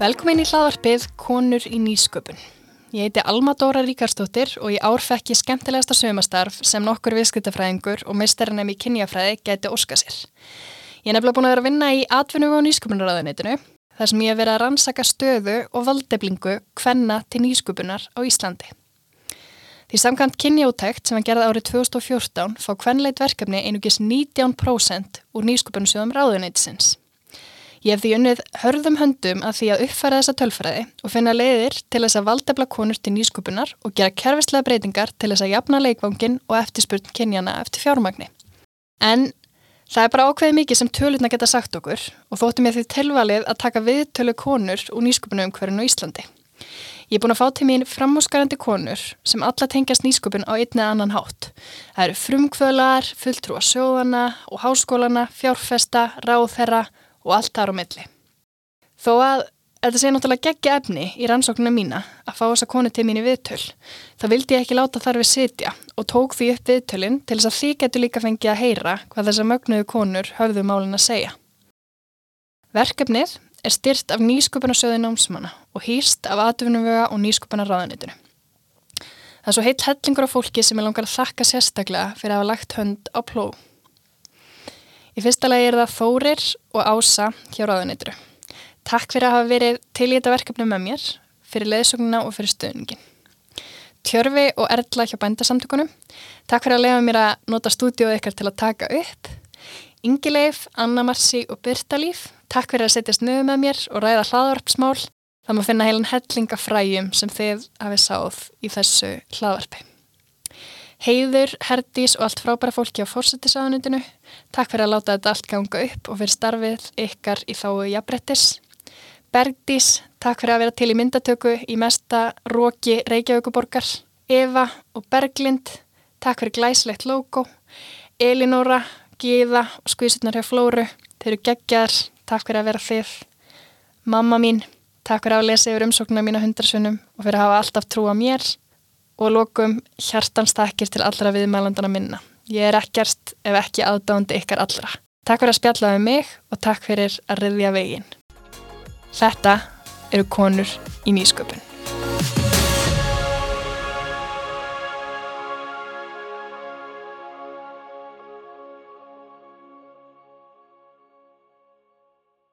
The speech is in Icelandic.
Velkomin í hlaðarpið Konur í nýsköpun. Ég heiti Alma Dóra Ríkarstóttir og ég árfekki skemmtilegasta sömastarf sem nokkur viðskiptafræðingur og meistarinn í kynjafræði geti óska sér. Ég er nefnilega búin að vera að vinna í atvinnum og nýsköpunarraðunitinu þar sem ég hef verið að rannsaka stöðu og valdeflingu hvenna til nýsköpunar á Íslandi. Því samkvæmt kynjaútækt sem var gerð árið 2014 fá hvenleit verkefni einugis 19% úr nýsköpunarsjóðum ráðunitisins. Ég hef því unnið hörðum höndum að því að uppfæra þessa tölfræði og finna leiðir til þess að valdefla konur til nýskupunar og gera kerfislega breytingar til þess að jafna leikvangin og eftirspurn kynjana eftir fjármagni. En það er bara ákveðið mikið sem tölurna geta sagt okkur og þóttum ég því tilvalið að taka við tölu konur úr nýskupunum hverjum á Íslandi. Ég er búin að fá til mín framhúsgarandi konur sem alla tengjast nýskupin á einni eða annan hátt. Það eru frumkvölar, fulltrúa sjóðana og háskólana, fjárfesta, ráðherra og allt þar á milli. Þó að þetta sé náttúrulega geggja efni í rannsóknuna mína að fá þessa konu til mín í viðtöl, þá vildi ég ekki láta þar við sitja og tók því upp viðtölinn til þess að því getur líka fengið að heyra hvað þessar mögnuðu konur höfðu málin að segja. Verkefnið er styrt af nýsköpunarsöði námsmanna og hýst af atvinnumvöga og nýsköpunarraðanitinu. Það er svo heilt hellingur af fólki sem er langar að þakka sérstaklega fyrir að hafa lagt hönd á plóð. Í fyrsta lagi er það Þórir og Ása hjá ráðunitru. Takk fyrir að hafa verið til í þetta verkefni með mér, fyrir leðsóknuna og fyrir stöðningin. Tjörfi og Erla hjá bændasamtökunum. Takk fyrir að lefa mér að nota stúdíóð ykkar til að taka upp. Ingileif, Anna Marci og Byrtalíf. Takk fyrir að setja snuðu með mér og ræða hlaðvarpsmál. Það má finna heilan hellingafræjum sem þið hafið sáð í þessu hlaðvarpi. Heiður, Herdís og allt frábæra fólki á fórsettisáðunitinu. Takk fyrir að láta þetta allt ganga upp og fyrir starfið ykkar í þáu jafnbrettis. Bergdís, takk fyrir að vera til í myndatöku í mesta Róki Reykjavíkuborgar. Eva og Berglind, takk fyrir glæslegt logo. Elinóra, Gíða og skvísutnar hjá Flóru, þeir eru geggjar, takk fyrir að vera þið. Mamma mín, takk fyrir að lesa yfir umsóknuna mína hundarsunum og fyrir að hafa alltaf trú á mér og lókum hjartans takkir til allra viðmælandana minna. Ég er ekkert ef ekki aðdándi ykkar allra. Takk fyrir að spjalla með mig og takk fyrir að riðja veginn. Þetta eru konur í nýsköpun.